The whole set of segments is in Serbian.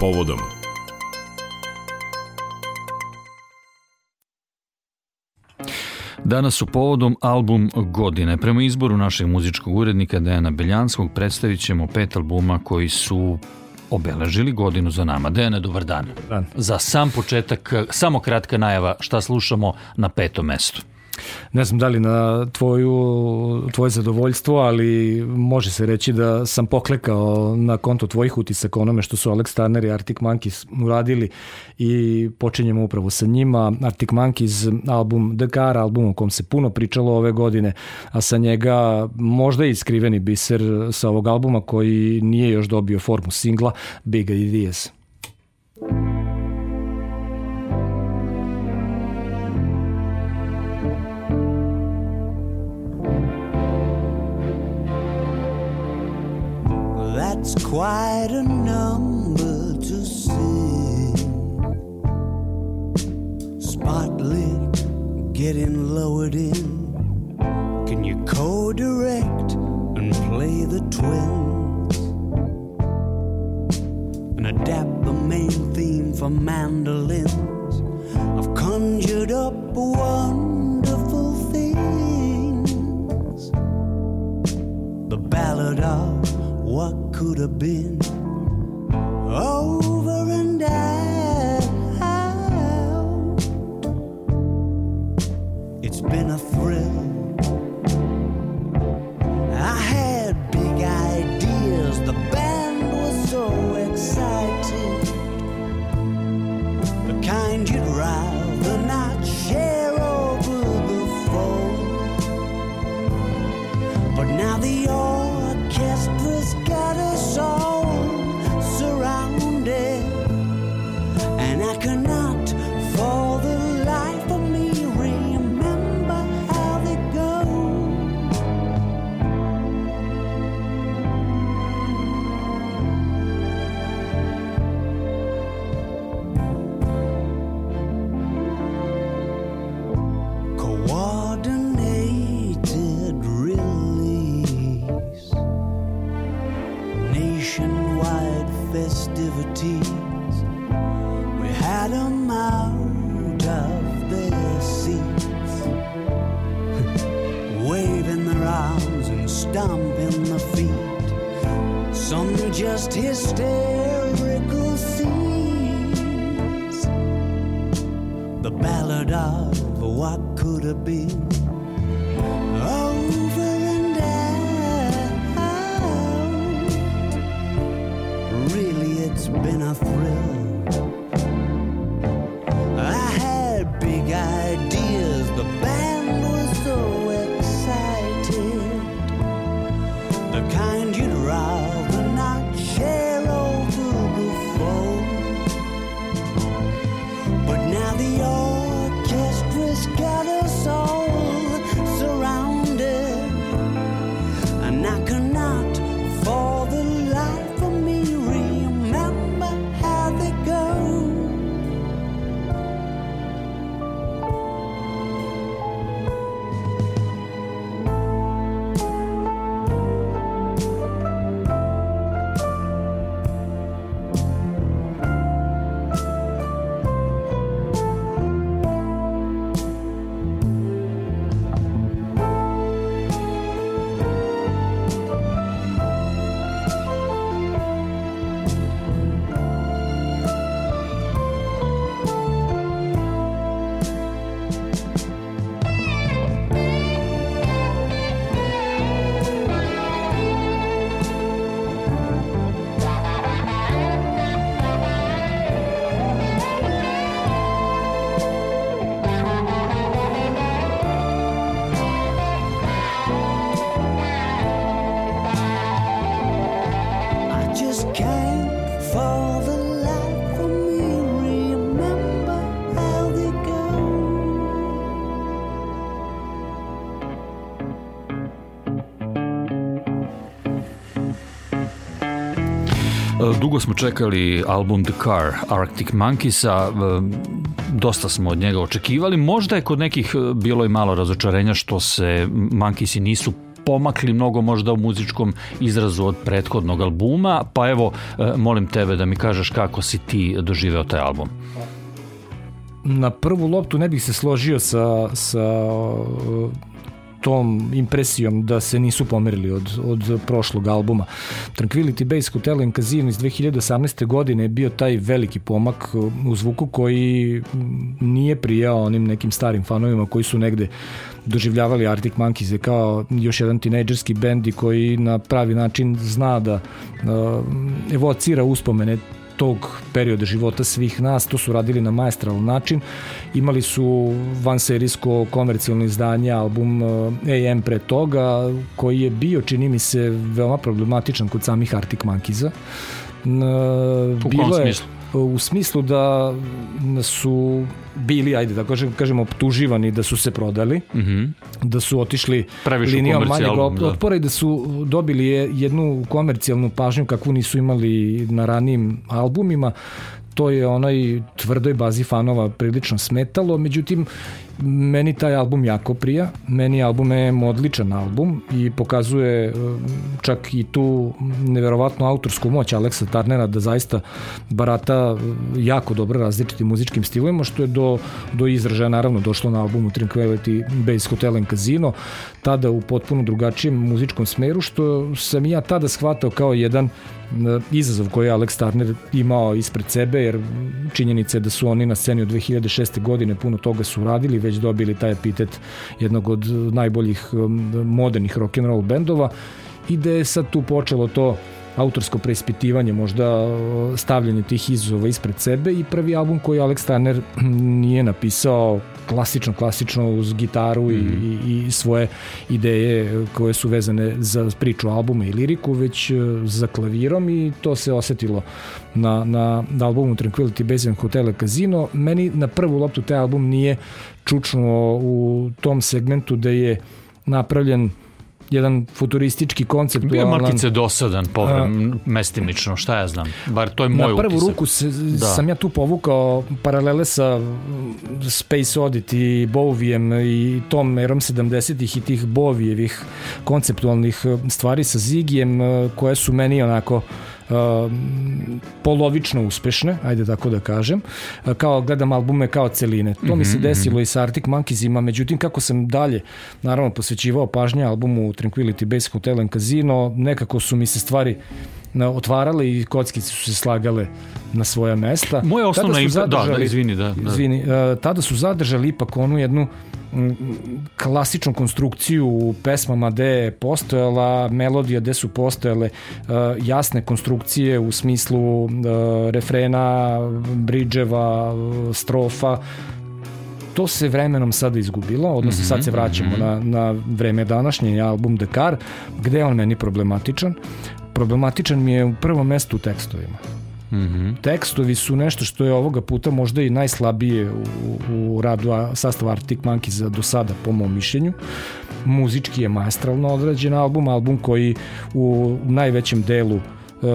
povodom. Danas su povodom album godine. Prema izboru našeg muzičkog urednika Dejana Beljanskog predstavit ćemo pet albuma koji su obeležili godinu za nama. Dejane, dobar dan. Dan. Za sam početak, samo kratka najava šta slušamo na petom mestu. Ne znam da li na tvoju, tvoje zadovoljstvo, ali može se reći da sam poklekao na konto tvojih utisaka onome što su Alex Turner i Arctic Monkeys uradili i počinjemo upravo sa njima. Arctic Monkeys album The Car, album o kom se puno pričalo ove godine, a sa njega možda i skriveni biser sa ovog albuma koji nije još dobio formu singla Big Ideas. That's quite a number to sing. Spotlit, getting lowered in. Can you co direct and play the twins? And adapt the main theme for mandolins? I've conjured up wonderful could have been stomping their feet. Some just hysterical scenes. The ballad of what could have been. Over and out. Really, it's been a thrill. Dugo smo čekali album The Car Arctic Monkeys-a, e, dosta smo od njega očekivali. Možda je kod nekih e, bilo i malo razočarenja što se Monkeys nisu pomakli mnogo možda u muzičkom izrazu od prethodnog albuma, pa evo, e, molim tebe da mi kažeš kako si ti doživeo taj album. Na prvu loptu ne bih se složio sa, sa tom impresijom da se nisu pomerili od, od prošlog albuma. Tranquility Base Hotel and Casino iz 2018. godine je bio taj veliki pomak u zvuku koji nije prijao onim nekim starim fanovima koji su negde doživljavali Arctic Monkeys kao još jedan tinejdžerski bend koji na pravi način zna da uh, evocira uspomene tog perioda života svih nas, to su radili na maestralan način. Imali su vanserijsko komercijalno izdanje, album eh, AM pre toga, koji je bio, čini mi se, veoma problematičan kod samih Arctic Monkeys-a. U kom smislu? U smislu da su bili, ajde da kažem, kažemo, optuživani da su se prodali, mm -hmm. da su otišli Previše linijom manjeg da. otpora i da su dobili jednu komercijalnu pažnju kakvu nisu imali na ranijim albumima to je onaj tvrdoj bazi fanova prilično smetalo, međutim meni taj album jako prija, meni album je odličan album i pokazuje e, čak i tu neverovatnu autorsku moć Aleksa Tarnera da zaista barata e, jako dobro različitim muzičkim stilovima što je do, do izražaja naravno došlo na albumu Tranquility Base Hotel and Casino tada u potpuno drugačijem muzičkom smeru što sam ja tada shvatao kao jedan izazov koji je Alex Turner imao ispred sebe, jer činjenica je da su oni na sceni od 2006. godine puno toga su radili, već dobili taj epitet jednog od najboljih modernih rock and roll bendova. I da je sad tu počelo to autorsko preispitivanje, možda stavljanje tih izazova ispred sebe i prvi album koji Alex Turner nije napisao klasično, klasično uz gitaru mm -hmm. i, i svoje ideje koje su vezane za priču albuma i liriku, već e, za klavirom i to se osetilo na, na, na albumu Tranquility Base and Hotel Casino. Meni na prvu loptu taj album nije čučno u tom segmentu da je napravljen jedan futuristički koncept. Bio Markice dosadan povrem, mestimično, šta ja znam. Bar to je moj utisak. Na prvu utisak. ruku se, da. sam ja tu povukao paralele sa Space Oddity i Bovijem i tom erom 70-ih i tih Bovijevih konceptualnih stvari sa Zigijem koje su meni onako Uh, polovično uspešne, ajde tako da kažem, uh, kao gledam albume kao celine. To mi se mhm, desilo mm -hmm. i sa Arctic Monkeysima, međutim kako sam dalje naravno posvećivao pažnje albumu Tranquility Base Hotel and Casino, nekako su mi se stvari otvarale i kockice su se slagale na svoja mesta. Moja osnovna im... da, da, izvini, da, da. Izvini, uh, tada su zadržali ipak onu jednu klasičnu konstrukciju u pesmama gde je postojala melodija, gde su postojale uh, jasne konstrukcije u smislu uh, refrena, bridževa, strofa, to se vremenom sada izgubilo, odnosno sad se mhm, vraćamo mm -hmm. na, na vreme današnje, album Dekar, gde je on meni problematičan. Problematičan mi je u prvom mestu u tekstovima. Mm -hmm. Tekstovi su nešto što je ovoga puta možda i najslabije u, u radu sastava Arctic Monkeys do sada, po mom mišljenju. Muzički je maestralno odrađen album, album koji u najvećem delu e,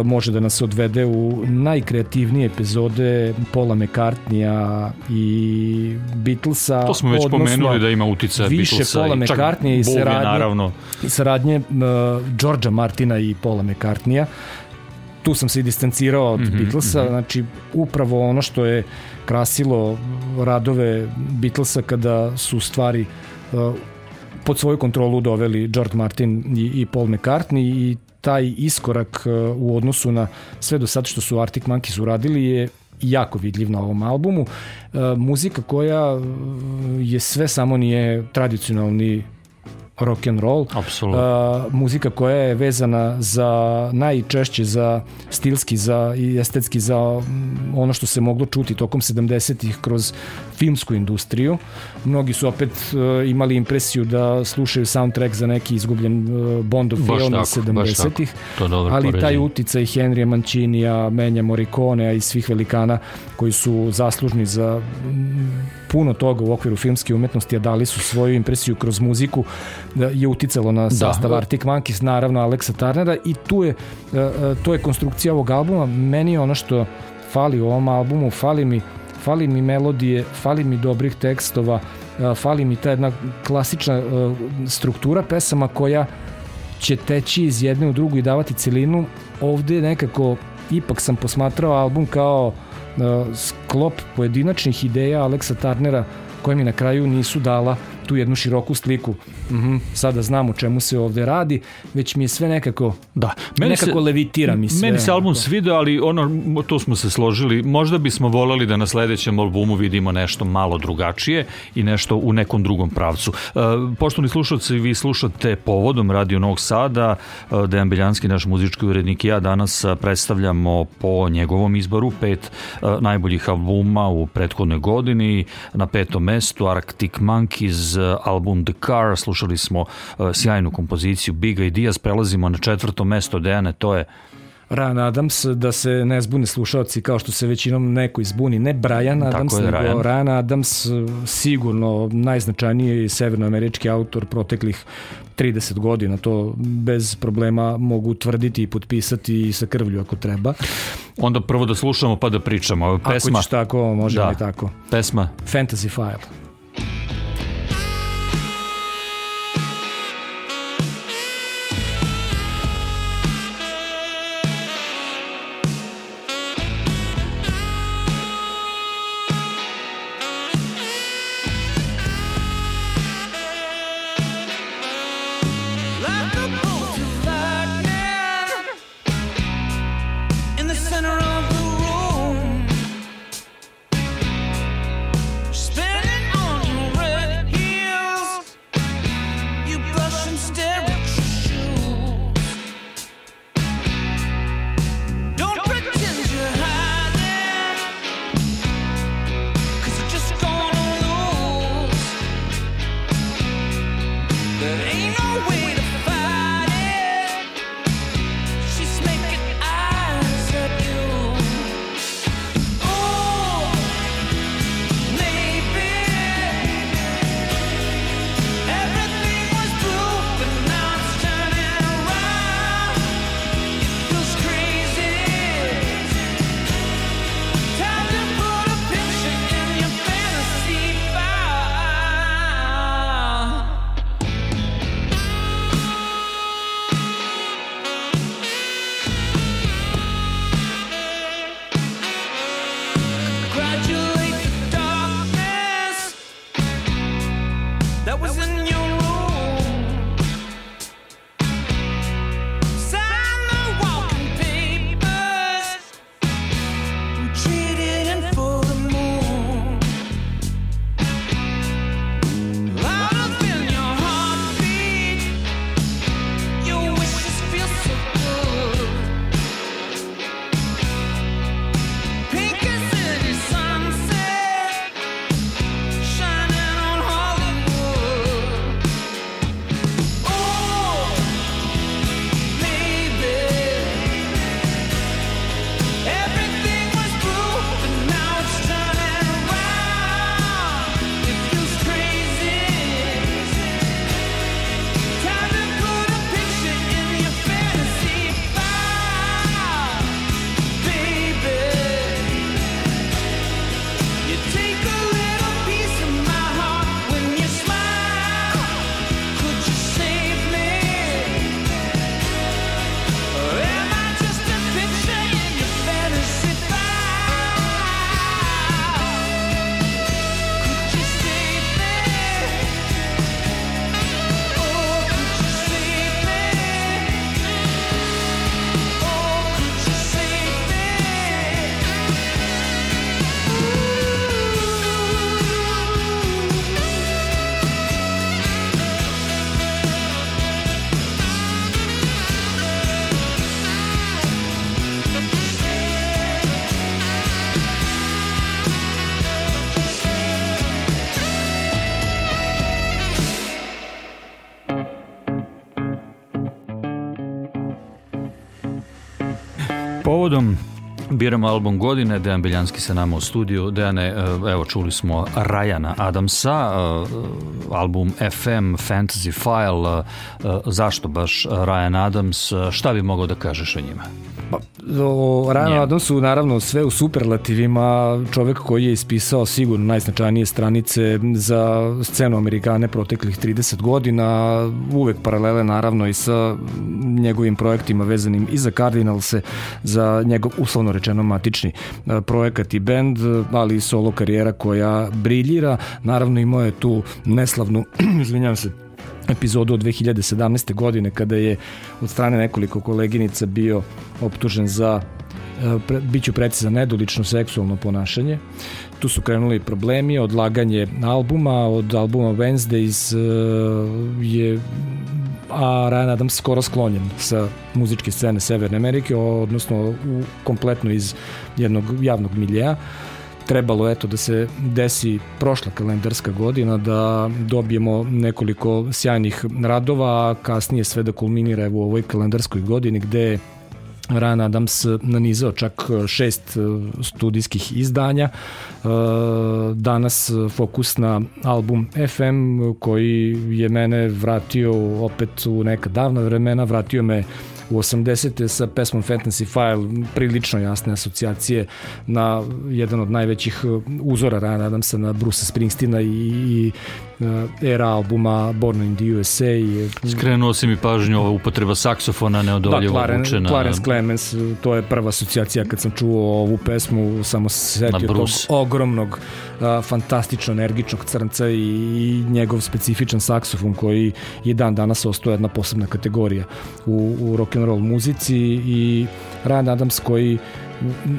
može da nas odvede u najkreativnije epizode Paula McCartneya i Beatlesa. To smo već pomenuli da ima uticaja više Beatlesa Paula McCartneya i saradnje, naravno. i saradnje uh, Georgia Martina i Paula McCartneya tu sam se i distancirao od mm -hmm, Beatlesa, mm -hmm. znači upravo ono što je krasilo radove Beatlesa kada su stvari uh, pod svoju kontrolu doveli George Martin i, i Paul McCartney i taj iskorak uh, u odnosu na sve do sad što su Arctic Monkeys uradili je jako vidljiv na ovom albumu. Uh, muzika koja uh, je sve samo nije tradicionalni rock and roll. Apsolutno. Uh, muzika koja je vezana za najčešće za stilski za i estetski za ono što se moglo čuti tokom 70-ih kroz filmsku industriju. Mnogi su opet uh, imali impresiju da slušaju soundtrack za neki izgubljen uh, Bondov film iz 70-ih. Ali poređen. taj uticaj Henrya Mancinija, Menja Morricone i svih velikana koji su zaslužni za puno toga u okviru filmske umetnosti, a dali su svoju impresiju kroz muziku, da je uticalo na sastav da. Arctic Monkeys, naravno Aleksa Tarnera i tu je, e, e, to je konstrukcija ovog albuma. Meni je ono što fali u ovom albumu, fali mi fali mi melodije, fali mi dobrih tekstova, e, fali mi ta jedna klasična struktura pesama koja će teći iz jedne u drugu i davati celinu. Ovde nekako ipak sam posmatrao album kao uh, sklop pojedinačnih ideja Aleksa Tarnera koje mi na kraju nisu dala tu jednu široku sliku. Mhm, sada znam o čemu se ovde radi, već mi je sve nekako Da, nekako levitira mi sve. Meni se album onako. svidio, ali ono, to smo se složili, možda bismo voleli da na sledećem albumu vidimo nešto malo drugačije i nešto u nekom drugom pravcu. E, poštovni slušalci, vi slušate povodom Radio Novog Sada, e, Dejan Beljanski, naš muzički urednik i ja danas e, predstavljamo po njegovom izboru pet e, najboljih albuma u prethodnoj godini. Na petom mestu Arctic Monkeys, e, album The Car, slušali smo e, sjajnu kompoziciju Big Ideas, prelazimo na četvrto mesto Dejane, to je Ryan Adams, da se ne zbune slušalci kao što se većinom neko izbuni, ne Brian Adams, je, nego Ryan. Ryan Adams, sigurno najznačajniji severnoamerički autor proteklih 30 godina, to bez problema mogu tvrditi i potpisati i sa krvlju ako treba. Onda prvo da slušamo pa da pričamo. Pesma, Ako ćeš tako, možemo Da. i tako. pesma Fantasy File. There ain't no way to Povodom Biramo album godine, Dejan Biljanski sa nama u studiju. Dejane, e, evo čuli smo Rajana Adamsa, e, album FM, Fantasy File. E, Zašto baš Ryan Adams? Šta bi mogao da kažeš o njima? Pa, o Ryan Njemu. Adamsu naravno sve u superlativima, čovek koji je ispisao sigurno najznačajnije stranice za scenu Amerikane proteklih 30 godina, uvek paralele naravno i sa njegovim projektima vezanim i za Cardinalse, za njegov uslovno rečeno matični e, projekat i bend, ali i solo karijera koja briljira. Naravno imao je tu neslavnu, izvinjavam se, epizodu od 2017. godine kada je od strane nekoliko koleginica bio optužen za pre, biću precizan nedolično seksualno ponašanje. Tu su krenuli problemi, odlaganje albuma, od albuma Wednesdays e, je a Ryan Adams skoro sklonjen sa muzičke scene Severne Amerike, odnosno u, kompletno iz jednog javnog miljeja trebalo eto da se desi prošla kalendarska godina da dobijemo nekoliko sjajnih radova, a kasnije sve da kulminira evo u ovoj kalendarskoj godini gde Ryan Adams nanizao čak šest e, studijskih izdanja. E, Danas fokus na album FM koji je mene vratio opet u neka davna vremena, vratio me u 80. sa pesmom Fantasy File prilično jasne asocijacije na jedan od najvećih uzora Ryan Adamsa na Bruce Springsteena i, i e, era albuma Born in the USA Skrenuo si mi pažnju ova upotreba saksofona neodoljivo da, Clarence, vučena. Clarence Clemens, to je prva asocijacija kad sam čuo ovu pesmu, samo se setio tog ogromnog, a, fantastično energičnog crnca i, i njegov specifičan saksofon koji je dan danas ostao jedna posebna kategorija u, u rock'n'roll muzici i Ryan Adams koji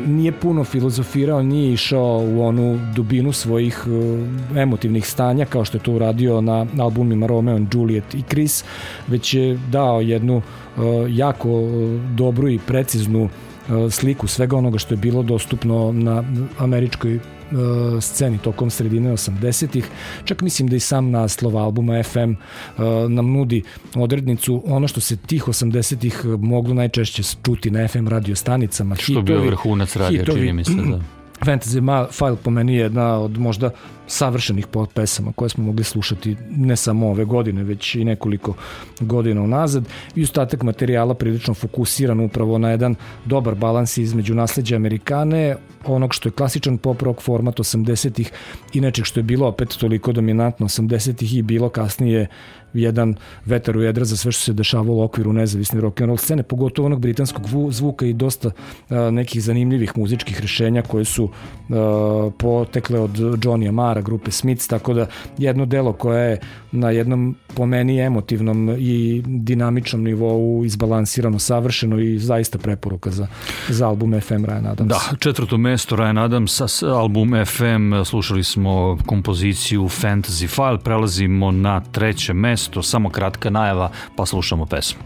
nije puno filozofirao, nije išao u onu dubinu svojih uh, emotivnih stanja kao što je to uradio na albumima Romeo and Juliet i Chris, već je dao jednu uh, jako uh, dobru i preciznu sliku svega onoga što je bilo dostupno na američkoj sceni tokom sredine 80-ih. Čak mislim da i sam naslov albuma FM uh, nam nudi odrednicu ono što se tih 80-ih moglo najčešće čuti na FM radio stanicama. Što bio vrhunac radija, hitovi. čini mi se, da. Fantasy File po meni je jedna od možda savršenih pesama koje smo mogli slušati ne samo ove godine, već i nekoliko godina unazad. I ostatak materijala prilično fokusiran upravo na jedan dobar balans između nasleđa Amerikane, onog što je klasičan pop rock format 80-ih i nečeg što je bilo opet toliko dominantno 80-ih i bilo kasnije jedan vetar u jedra za sve što se dešavalo u okviru nezavisne rock and roll scene, pogotovo onog britanskog vu- zvuka i dosta nekih zanimljivih muzičkih rešenja koje su potekle od Johnny Amara, grupe Smiths, tako da jedno delo koje je na jednom po meni emotivnom i dinamičnom nivou izbalansirano, savršeno i zaista preporuka za, za album FM Ryan Adams. Da, četvrto mesto Ryan Adams, album FM, slušali smo kompoziciju Fantasy File, prelazimo na treće mesto, samo kratka najava, pa slušamo pesmu.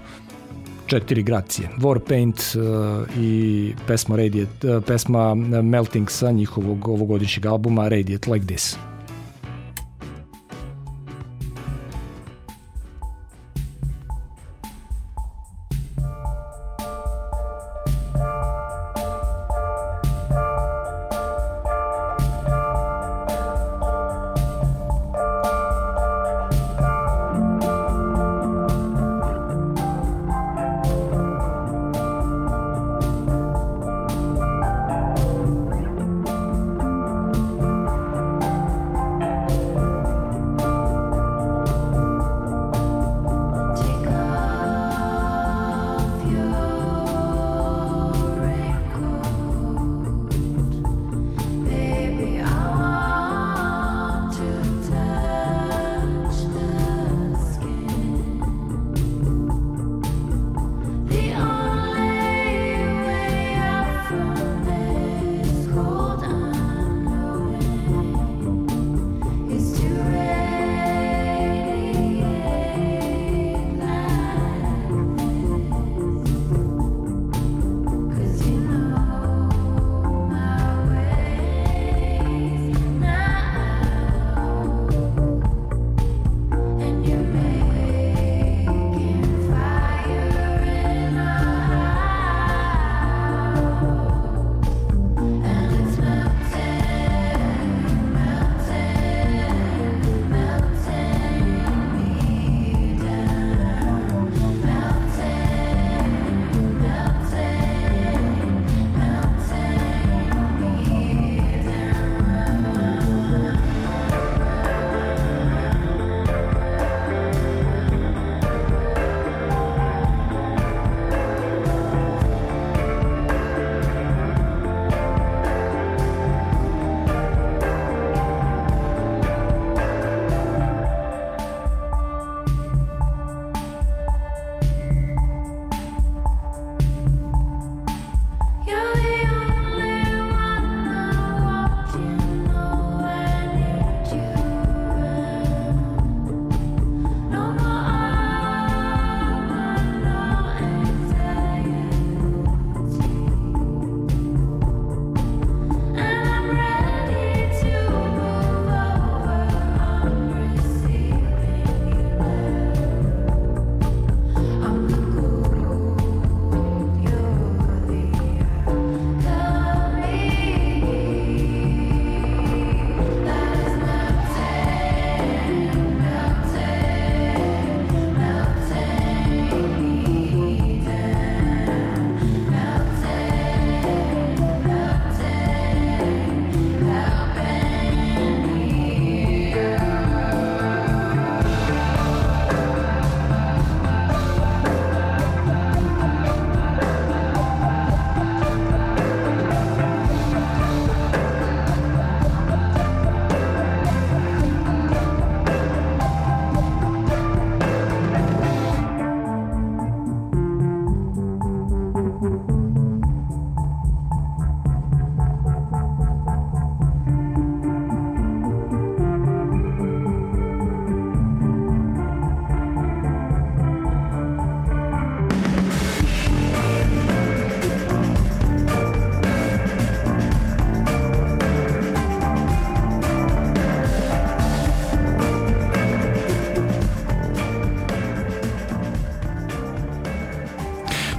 Četiri gracije. Warpaint uh, i pesma Radiate, uh, pesma Melting sa njihovog ovogodišnjeg albuma Radiate Like This.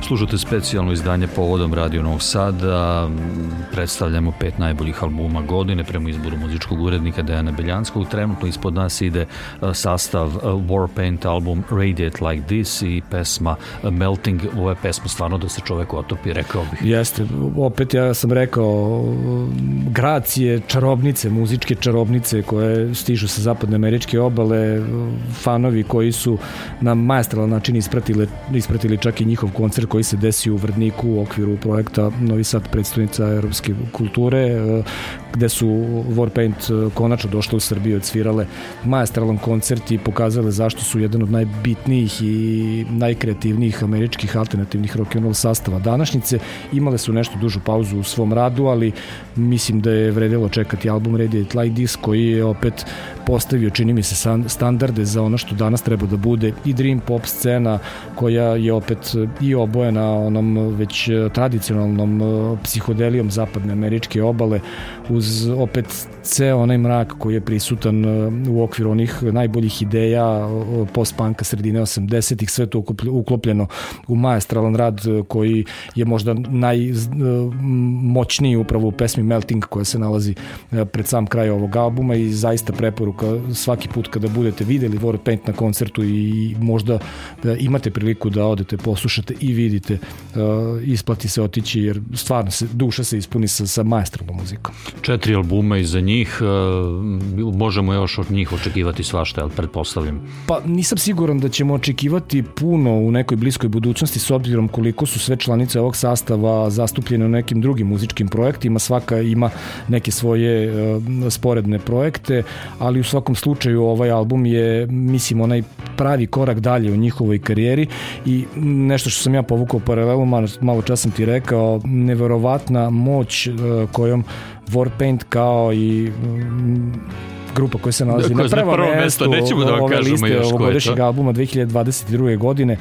Slušate specijalno izdanje povodom Radio Novog Sada. Predstavljamo pet najboljih albuma godine prema izboru muzičkog urednika Dejana Beljanskog. Trenutno ispod nas ide uh, sastav uh, Warpaint album Radiate Like This i pesma uh, Melting. Je pesma stvarno da se čovek otopi, rekao bih. Jeste, opet ja sam rekao, gracije, čarobnice, muzičke čarobnice koje stižu sa zapadne američke obale, fanovi koji su na majestralan način ispratili, ispratili čak i njihov koncert koji se desio u Vrdniku u okviru projekta Novi Sad predstavnica europske kulture e, gde su Warpaint e, konačno došle u Srbiju odsvirale majestralan koncert i pokazale zašto su jedan od najbitnijih i najkreativnijih američkih alternativnih rock and roll sastava današnjice. Imale su nešto dužu pauzu u svom radu, ali mislim da je vredelo čekati album Radiate Like This koji je opet postavio, čini mi se, standarde za ono što danas treba da bude i dream pop scena koja je opet i obojena onom već tradicionalnom eh, psihodelijom zapadne američke obale uz opet ceo onaj mrak koji je prisutan eh, u okviru onih najboljih ideja post-punka sredine 80-ih, sve to uklopljeno u majestralan rad eh, koji je možda najmoćniji upravo u pesmi Melting koja se nalazi pred sam kraj ovog albuma i zaista preporuka svaki put kada budete videli Warpaint na koncertu i možda imate priliku da odete poslušate i vidite isplati se otići jer stvarno se, duša se ispuni sa, sa majestralnom muzikom. Četiri albuma iza njih, možemo još od njih očekivati svašta, ali pretpostavljam. Pa nisam siguran da ćemo očekivati puno u nekoj bliskoj budućnosti s obzirom koliko su sve članice ovog sastava zastupljene u nekim drugim muzičkim projektima, svaka ima neke svoje sporedne projekte, ali u svakom slučaju ovaj album je, mislim, onaj pravi korak dalje u njihovoj karijeri i nešto što sam ja povukao paralelu, malo, čas sam ti rekao, neverovatna moć uh, kojom Warpaint kao i um, grupa koja se nalazi na prvom, prvo mestu, nećemo da vam kažemo liste ovogodišnjeg albuma 2022. godine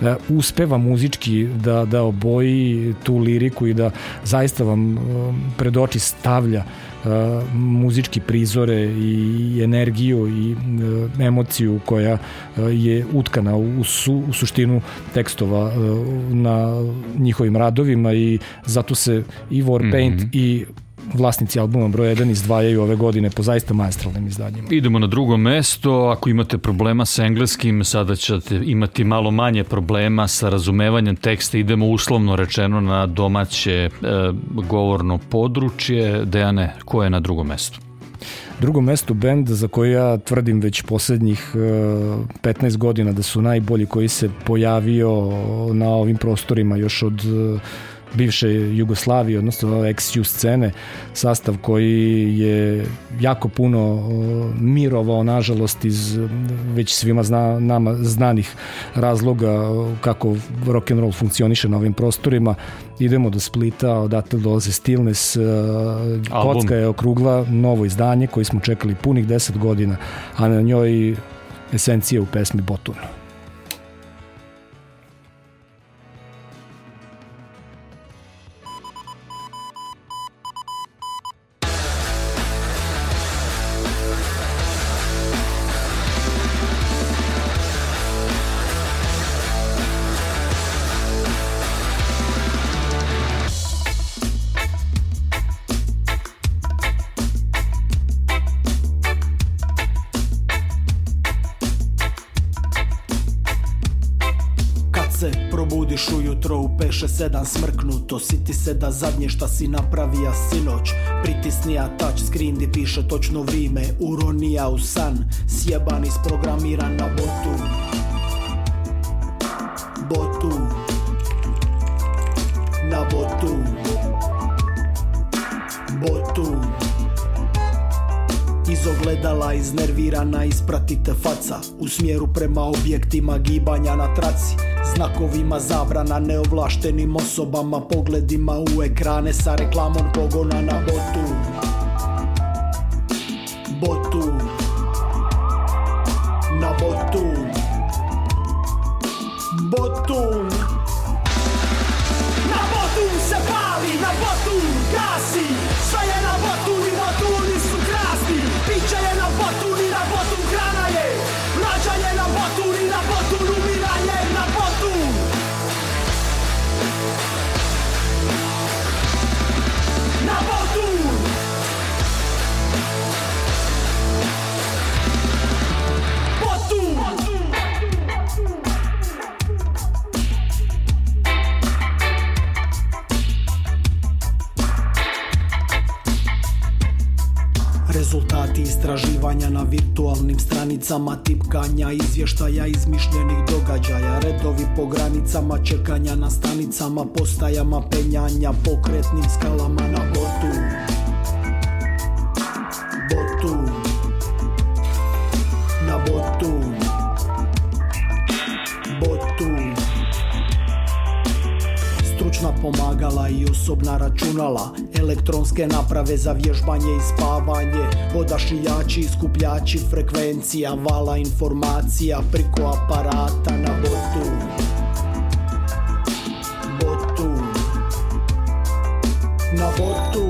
uh, uspeva muzički da, da oboji tu liriku i da zaista vam uh, pred oči stavlja uh, muzički prizore i energiju i uh, emociju koja uh, je utkana u, su, u suštinu tekstova uh, na njihovim radovima i zato se i Warpaint mm -hmm. i vlasnici albuma broj 1 izdvajaju ove godine po zaista majestralnim izdanjima. Idemo na drugo mesto. Ako imate problema sa engleskim, sada ćete imati malo manje problema sa razumevanjem teksta. Idemo uslovno rečeno na domaće e, govorno područje. Dejane, ko je na drugom mestu? Drugo mesto bend za koje ja tvrdim već poslednjih 15 godina da su najbolji koji se pojavio na ovim prostorima još od bivše Jugoslavije, odnosno ex-ju scene, sastav koji je jako puno mirovao, nažalost, iz već svima zna, nama znanih razloga kako rock and roll funkcioniše na ovim prostorima. Idemo do Splita, odatle dolaze Stillness, Album. kocka je okrugla, novo izdanje koji smo čekali punih 10 godina, a na njoj esencija u pesmi Botun. Sedam smrknuto Siti se da zadnje šta si napravija sinoć. Pritisnija touch screen di piše točno vrime Uronija u san Sjeban isprogramiran na botu. Botu. Na botu Iz ogledala iznervirana ispratite faca. U smjeru prema objektima gibanja na traci. Znakovima zabrana neovlaštenim osobama Pogledima u ekrane sa reklamom pogona na botu. Botu stranicama Tipkanja, izvještaja izmišljenih događaja. Redovi po granicama, čekanja na stanicama Postajama penjanja, pokretnim skalama na Botu Stručna pomagala i osobna računala. Elektronske naprave za vježbanje i spavanje Odašiljači i skupljači frekvencija Vala informacija priko aparata na botu. Botu. Na Botu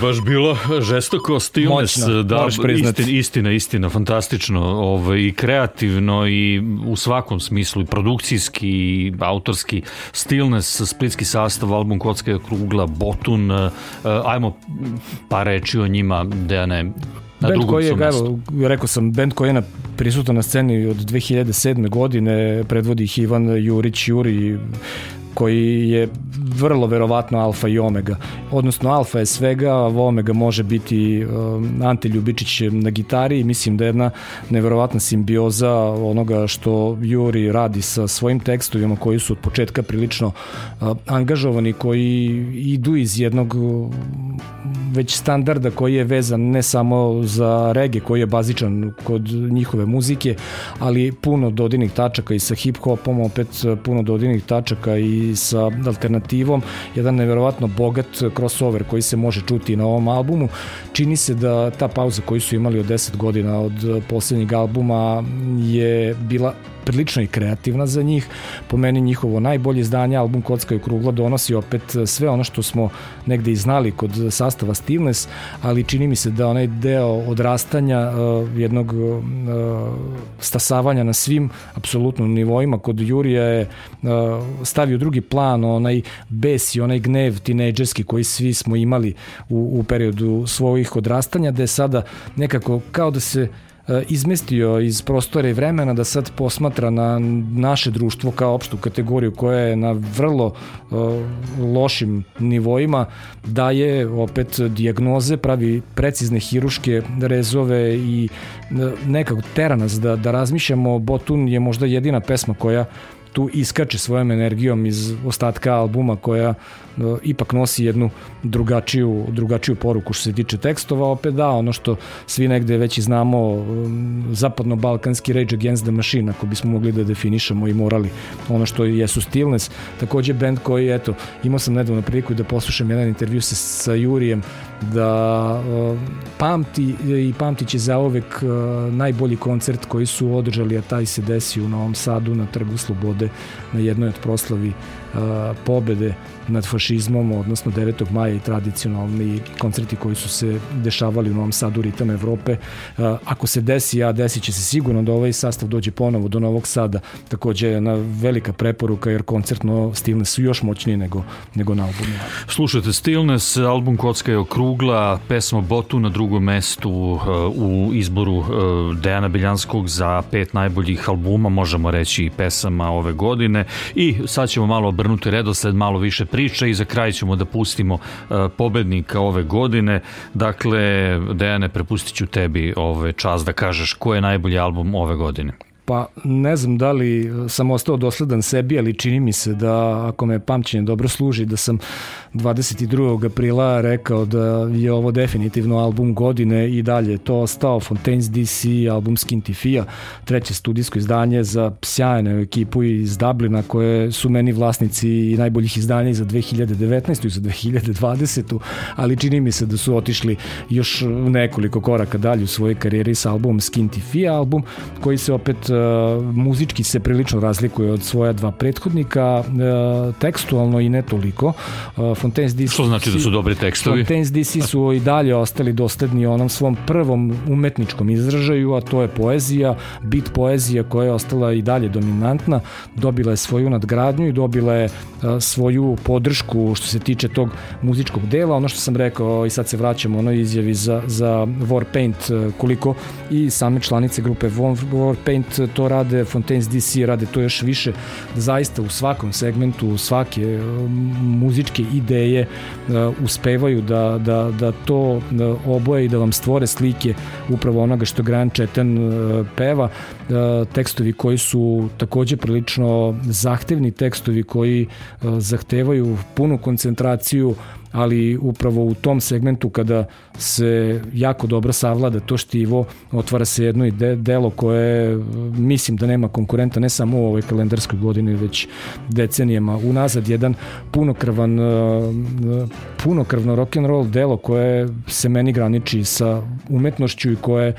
baš bilo žestoko, stillness, Moćno, da, istina, istina, istina, fantastično, ovaj, i kreativno i u svakom smislu, i produkcijski, i autorski, stillness, splitski sastav, album Kocka krugla, Botun, eh, ajmo par reči o njima, Dejane, na Band koji je, evo, rekao sam, band koji je na, prisutan na sceni od 2007. godine, predvodi ih Ivan Jurić Juri, koji je vrlo verovatno alfa i omega. Odnosno alfa je svega, a omega može biti um, Ante Ljubičić na gitari i mislim da je jedna neverovatna simbioza onoga što Juri radi sa svojim tekstovima koji su od početka prilično uh, angažovani, koji idu iz jednog uh, već standarda koji je vezan ne samo za rege koji je bazičan kod njihove muzike, ali puno dodirnih tačaka i sa hip-hopom, opet puno dodirnih tačaka i sa alternativom, jedan neverovatno bogat crossover koji se može čuti na ovom albumu. Čini se da ta pauza koju su imali od 10 godina od poslednjeg albuma je bila prilično i kreativna za njih. Po meni njihovo najbolje izdanje, album Kocka i krugla, donosi opet sve ono što smo negde i znali kod sastava Stillness, ali čini mi se da onaj deo odrastanja uh, jednog uh, stasavanja na svim apsolutno nivoima kod Jurija je uh, stavio drugi plan onaj bes i onaj gnev tinejdžerski koji svi smo imali u, u periodu svojih odrastanja, da je sada nekako kao da se e, izmestio iz prostora i vremena da sad posmatra na naše društvo kao opštu kategoriju koja je na vrlo e, lošim nivoima daje opet dijagnoze, pravi precizne hiruške rezove i e, nekako tera nas da, da razmišljamo. Botun je možda jedina pesma koja tu iskače svojom energijom iz ostatka albuma koja e, ipak nosi jednu drugačiju, drugačiju poruku što se tiče tekstova, opet da, ono što svi negde već i znamo, um, zapadno-balkanski Rage Against the Machine, ako bismo mogli da definišemo i morali ono što jesu Stillness, takođe band koji, eto, imao sam nedavno priliku da poslušam jedan intervju sa, sa Jurijem, da uh, pamti i pamtit će zaovek uh, najbolji koncert koji su održali, a taj se desi u Novom Sadu na Trgu Slobode na jednoj od proslavi uh, pobede nad fašizmom, odnosno 9. maja i tradicionalni koncerti koji su se dešavali u Novom Sadu Ritam Evrope. Uh, ako se desi, a desit će se sigurno da ovaj sastav dođe ponovo do Novog Sada, takođe je jedna velika preporuka jer koncertno stilne su još moćniji nego, nego na albumu. Slušajte Stillness, album Kocka je okrugla, pesma Botu na drugom mestu uh, u izboru uh, Dejana Beljanskog za pet najboljih albuma, možemo reći i pesama ove godine i sad ćemo malo obrnuti redosled, malo više priče i za kraj ćemo da pustimo uh, pobednika ove godine. Dakle, Dejane, prepustit ću tebi ove čas da kažeš ko je najbolji album ove godine. Pa ne znam da li sam ostao dosledan sebi, ali čini mi se da ako me pamćenje dobro služi, da sam 22. aprila rekao da je ovo definitivno album godine i dalje je to ostao Fontaine's DC, album Skintifia, treće studijsko izdanje za sjajnu ekipu iz Dublina koje su meni vlasnici i najboljih izdanja i za 2019. i za 2020. ali čini mi se da su otišli još nekoliko koraka dalje u svojoj karijeri sa albumom Skintifia, album koji se opet muzički se prilično razlikuje od svoja dva prethodnika, uh, tekstualno i ne toliko. Uh, Fontaine's DC... Što znači da su dobri tekstovi? Fontaine's DC su i dalje ostali dosledni onom svom prvom umetničkom izražaju, a to je poezija, bit poezija koja je ostala i dalje dominantna, dobila je svoju nadgradnju i dobila je svoju podršku što se tiče tog muzičkog dela, ono što sam rekao i sad se vraćamo onoj izjavi za, za Warpaint, koliko i same članice grupe Warpaint to rade, Fontaine's DC rade to još više, da zaista u svakom segmentu svake a, muzičke ideje uh, uspevaju da, da, da to da oboje i da vam stvore slike upravo onoga što Gran Četan uh, peva, tekstovi koji su takođe prilično zahtevni tekstovi koji zahtevaju punu koncentraciju ali upravo u tom segmentu kada se jako dobro savlada to štivo, otvara se jedno i de, delo koje mislim da nema konkurenta ne samo u ovoj kalendarskoj godini, već decenijama. Unazad, jedan punokrvan punokrvno rock'n'roll delo koje se meni graniči sa umetnošću i koje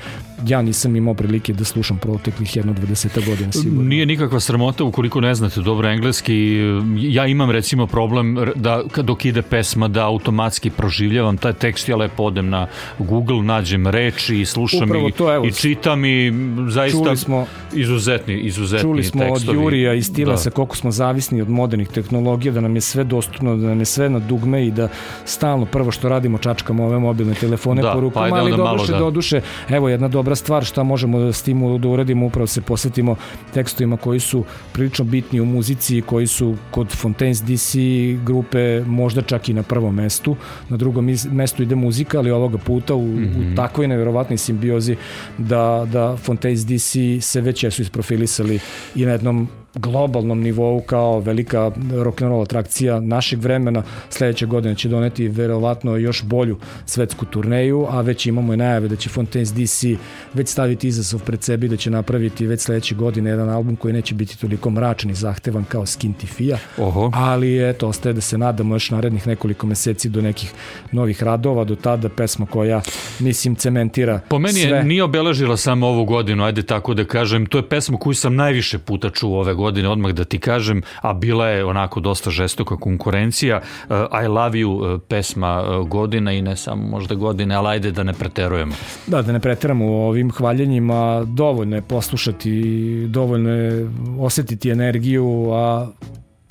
ja nisam imao prilike da slušam proteklih jedno 20 godina sigurno. Nije nikakva sramota ukoliko ne znate dobro engleski. Ja imam recimo problem da dok ide pesma da automatski proživljavam taj tekst, ja lepo odem na Google, nađem reči i slušam Upravo i, to, evo, i čitam i zaista čuli smo, izuzetni, izuzetni čuli smo tekstovi. od Jurija i Stilasa da. koliko smo zavisni od modernih tehnologija, da nam je sve dostupno, da nam je sve na dugme i da stalno prvo što radimo čačkamo ove mobilne telefone da, porukama, pa ali malo, doduše, da. doduše, evo jedna dobra stvar šta možemo s tim da uradimo, upravo se posvetimo tekstovima koji su prilično bitni u muzici, koji su kod Fontaine's DC grupe možda čak i na prvom mestu, na drugom mestu ide muzika, ali ovoga puta u, mm -hmm. u Mhm. takvoj nevjerovatnoj simbiozi da, da Fontaine's DC se već jesu isprofilisali i na jednom globalnom nivou kao velika rock'n'roll atrakcija našeg vremena. Sledeće godine će doneti verovatno još bolju svetsku turneju, a već imamo i najave da će Fontaine's DC već staviti izazov pred sebi da će napraviti već sledeće godine jedan album koji neće biti toliko mračan i zahtevan kao Skintifia. Oho. Ali eto, ostaje da se nadamo još narednih nekoliko meseci do nekih novih radova, do tada pesma koja mislim cementira Po meni sve. je, nije obeležila samo ovu godinu, ajde tako da kažem, to je pesma koju sam najviše puta čuo ove godine, odmah da ti kažem, a bila je onako dosta žestoka konkurencija. Uh, I love you uh, pesma uh, godina i ne samo možda godine, ali ajde da ne preterujemo. Da, da ne preteramo u ovim hvaljenjima, dovoljno je poslušati, dovoljno je osetiti energiju, a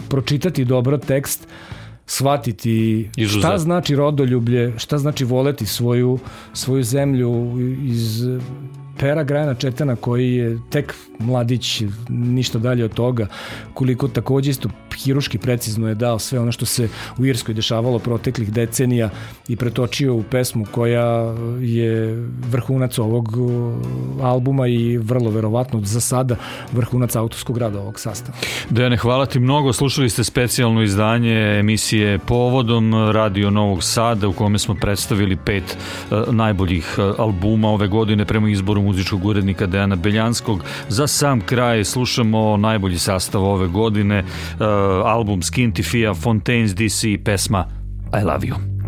pročitati dobro tekst, shvatiti Izuzetno. šta znači rodoljublje, šta znači voleti svoju, svoju zemlju iz Pera Grajana Četana koji je tek mladić, ništa dalje od toga, koliko takođe isto hiruški precizno je dao sve ono što se u Irskoj dešavalo proteklih decenija i pretočio u pesmu koja je vrhunac ovog uh, albuma i vrlo verovatno za sada vrhunac autorskog rada ovog sastava. Dejane, hvala ti mnogo. Slušali ste specijalno izdanje emisije Povodom Radio Novog Sada u kome smo predstavili pet uh, najboljih uh, albuma ove godine prema izboru muzičkog urednika Dejana Beljanskog. Za sam kraj slušamo najbolji sastav ove godine, uh, album Skinty Fia, Fontaines DC i pesma I Love You.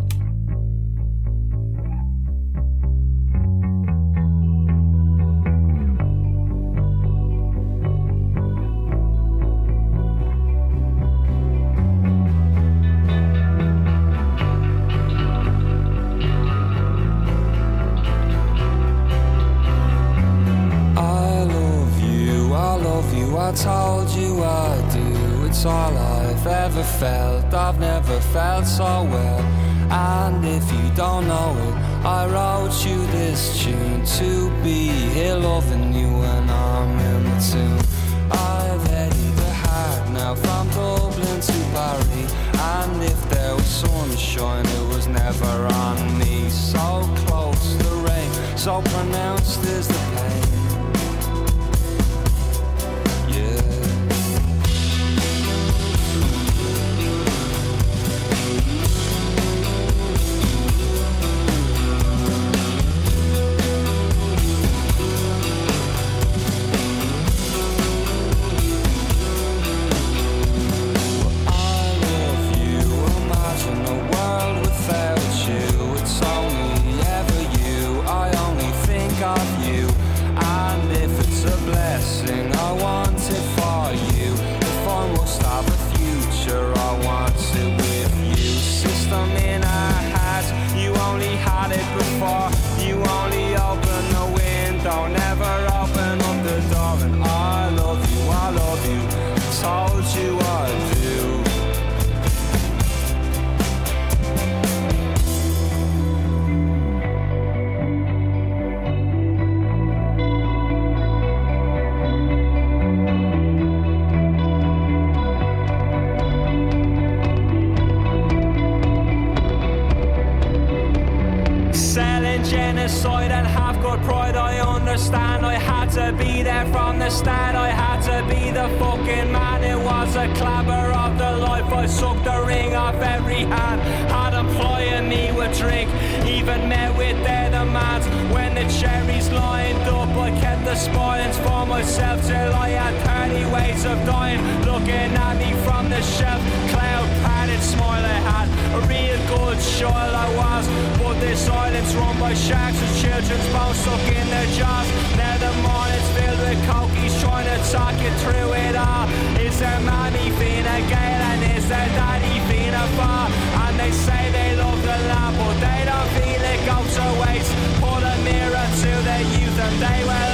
30 ways of dying. Looking at me from the shelf. Cloud padded smile I had. A real good child I was. But this island's run by sharks with children's bones stuck in their jaws. Now the morning's filled with cokies trying to talk you through it all. Is there mommy Fina Gale and is there daddy Fina Far? And they say they love the lab, but they don't feel it goes to waste. Put a mirror to their youth and they will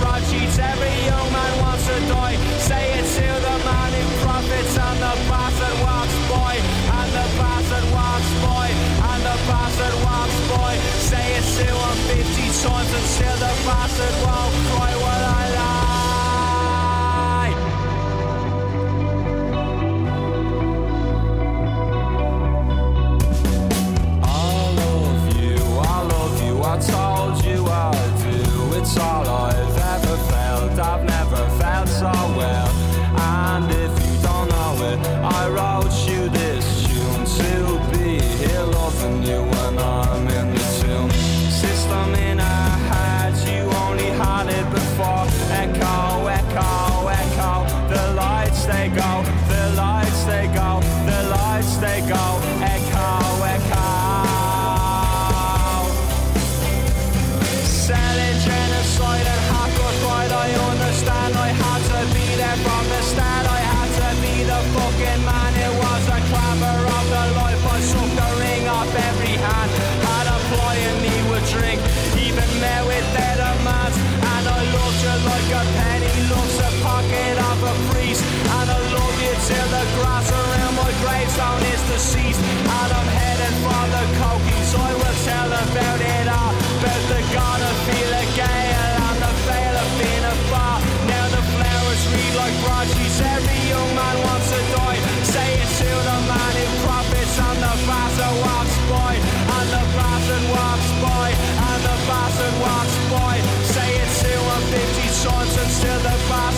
broadsheets. Every young man wants to die. Say it to the man who profits and the bastard walks boy. And the bastard walks boy. And the bastard walks boy. Say it to him 50 times and still the bastard won't cry while legal.